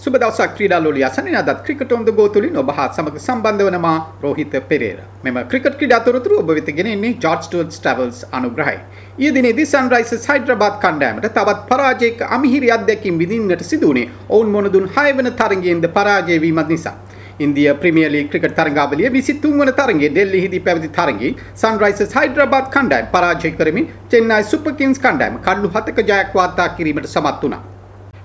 සුබ දවසක් ක්‍රීඩා ලෝලිය අසන්නේ අදත් ක්‍රිකට් ඔන් ද ගෝ තුලින් ඔබ හා සමග සම්බන්ධ වන මා රෝහිත පෙරේරා. මෙම ක්‍රිකට් ක්‍රීඩා තොරතුරු ඔබ වෙත ගෙන එන්නේ ජෝර්ජ් ටුවර්ට්ස් ට්‍රැවල්ස් අනුග්‍රහයි. ඊයේ දිනේදී සන්රයිසර්ස් හයිඩ්‍රබාද් කණ්ඩායමට තවත් පරාජයක අමිහිරි අත්දැකීම් විඳින්නට සිදු වුණේ ඔවුන් මොනදුන් 6 වෙනි තරගයෙන්ද පරාජය වීමත් නිසා. ඉන්දිය ප්‍රමියර් ලීග් ක්‍රිකට් තරගාවලිය 23 වන තරගයේ ඩෙල්ලිහිදී පැවති තරගයේ සන්රයිසර්ස් හයිඩ්‍රබාද් කණ්ඩායම පරාජය කරමින් චෙන්නයි සුපර් කිංස් කණ්ඩායම කඩලු 7ක ජයක් වාර්තා කිරීමට සමත් වුණා.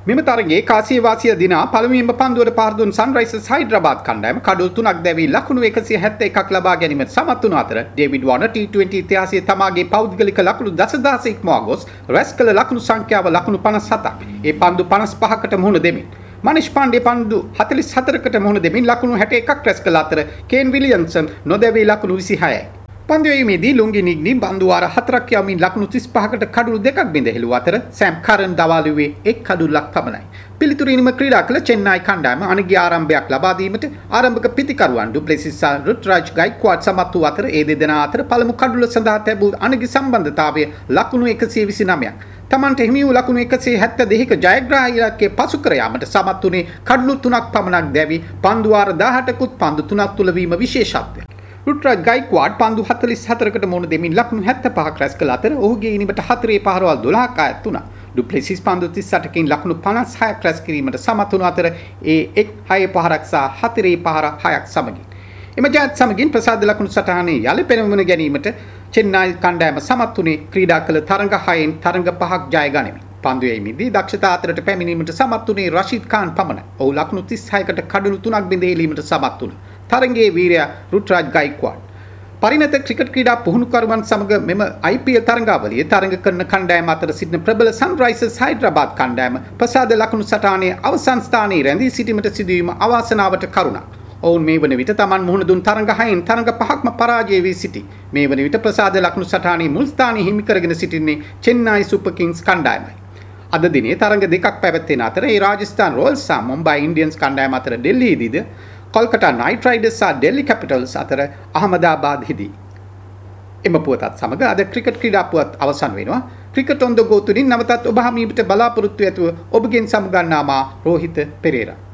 මෙම තරගේ කාසිය වාසිය දිනා පළමුවෙන්ම පන්දුවට පාර දුන් සන්රයිසර්ස් හයිඩ්‍රබාද් කණ්ඩායම කඩුල් තුනක් දැවී ලකුණු 171ක් ලබා ගැනීමට සමත් වුණ අතර ඩේවිඩ් වෝනර් T20 ඉතිහාසයේ තමාගේ පෞද්ගලික ලකුණු දසදහස ඉක්මවා ගොස් රැස් කළ ලකුණු සංඛ්‍යාව ලකුණු 57ක්. ඒ පන්දු 55කට මුහුණ දෙමින් මනිෂ් පාණ්ඩේ පන්දු 44කට මුහුණ දෙමින් ලකුණු 61ක් රැස් කළ අතර කේන් විලියම්සන් නොදැවී ලකුණු 26යි. පන්දුවීමේදී ලුංගි නිග්නි බන්දුවාර හතරක් යමින් ලකුණු 35කට කඩුළු දෙකක් බිඳ හෙළුව අතර සෑම් කරන් දවාලුවේ එක් කඩුල්ලක් පමණයි. පිළිතුරින්ම ක්‍රීඩා කළ චෙන්නයි කණ්ඩායම අනගිය ආරම්භයක් ලබා දීමට ආරම්භක පිතිකරුවන් ඩුප්ලෙසිස් සහ රුත්රාජ් ගයික්වාඩ් සමත් වූ අතර ඒ දෙදෙනා අතර පළමු කඩුල්ල සඳහා තැබූ අනගි සම්බන්ධතාවය ලකුණු 129ක්. තමන්ට හිමි වූ ලකුණු 172ක ජයග්‍රාහී ඉලක්කය පසු කර යාමට සමත් වුණේ කඩලු 3ක් පමණක් දැවි පන්දුවාර 18කුත් පන්දු 3ක් තුල වීම විශේෂත්වයක්. රුට්රජ් ගයික්වාඩ් පන්දු 44කට මුහුණ දෙමින් ලකුණු 75ක් රැස් කළ අතර ඔහුගේ ඉනිමට හතරේ පහරවල් 12ක් අයත් වුණා. ඩුප්ලෙසිස් පන්දු 38කින් ලකුණු 56ක් රැස් කිරීමට සමත් වුණු අතර ඒ එක් හයේ පහරක් සහ හතරේ පහර හයක් සමගින්. එම ජයත් සමගින් ප්‍රසාද ලකුණු සටහනේ යලි පෙරමුණ ගැනීමට චෙන්නයි කණ්ඩායම සමත් වුණේ ක්‍රීඩා කළ තරඟ 6න් තරඟ 5ක් ජය ගනිමින්. පන්දුවීමේදී දක්ෂතා අතරට පැමිණීමට සමත් වුණේ රෂීද් ખાන් පමණයි. ඔහු ලකුණු 36කට කඩලු 3ක් බිඳ හෙලීමට සමත් වුණා. තරගයේ වීරයා රුට්රාජ් ගයික්වාඩ්. පරිණත ක්‍රිකට් ක්‍රීඩා පුහුණුකරුවන් සමග මෙම IPL තරගාවලියේ තරඟ කරන කණ්ඩායම අතර සිටින ප්‍රබල සන්රයිසර්ස් හයිඩ්‍රබාද් කණ්ඩායම ප්‍රසාද ලකුණු සටහනේ අවසන් ස්ථානයේ රැඳී සිටීමට සිදුවීම අවාසනාවට කරුණක්. ඔවුන් මේ වන විට තමන් මුහුණ දුන් තරඟ හයෙන් තරඟ පහක්ම පරාජය වී සිටි. මේ වන විට ප්‍රසාද ලකුණු සටහනේ මුල් ස්ථානය හිමි කරගෙන සිටින්නේ චෙන්නයි සුපර් කිංස් කණ්ඩායමයි. අද දිනේ තරඟ දෙකක් පැවැත්වෙන අතර ඒ රාජස්ථාන් රෝයල්ස් සහ මුම්බයි ඉන්ඩියන්ස් කණ්ඩායම අතර ඩෙල්ලියේදීද කොල්කටා නයිට් රයිඩර්ස් සහ ඩෙල්ලි කැපිටල්ස් අතර අහමදාබාද්හිදී. එම පුවතත් සමග අද ක්‍රිකට් ක්‍රීඩා පුවත් අවසන් වෙනවා. ක්‍රිකට් ඔන් ද ගෝ තුලින් නවතත් ඔබ හමීට බලාපොරොත්තු ඇතුව ඔබගෙන් සමුගන්නා මා රෝහිත පෙරේරා